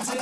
Aku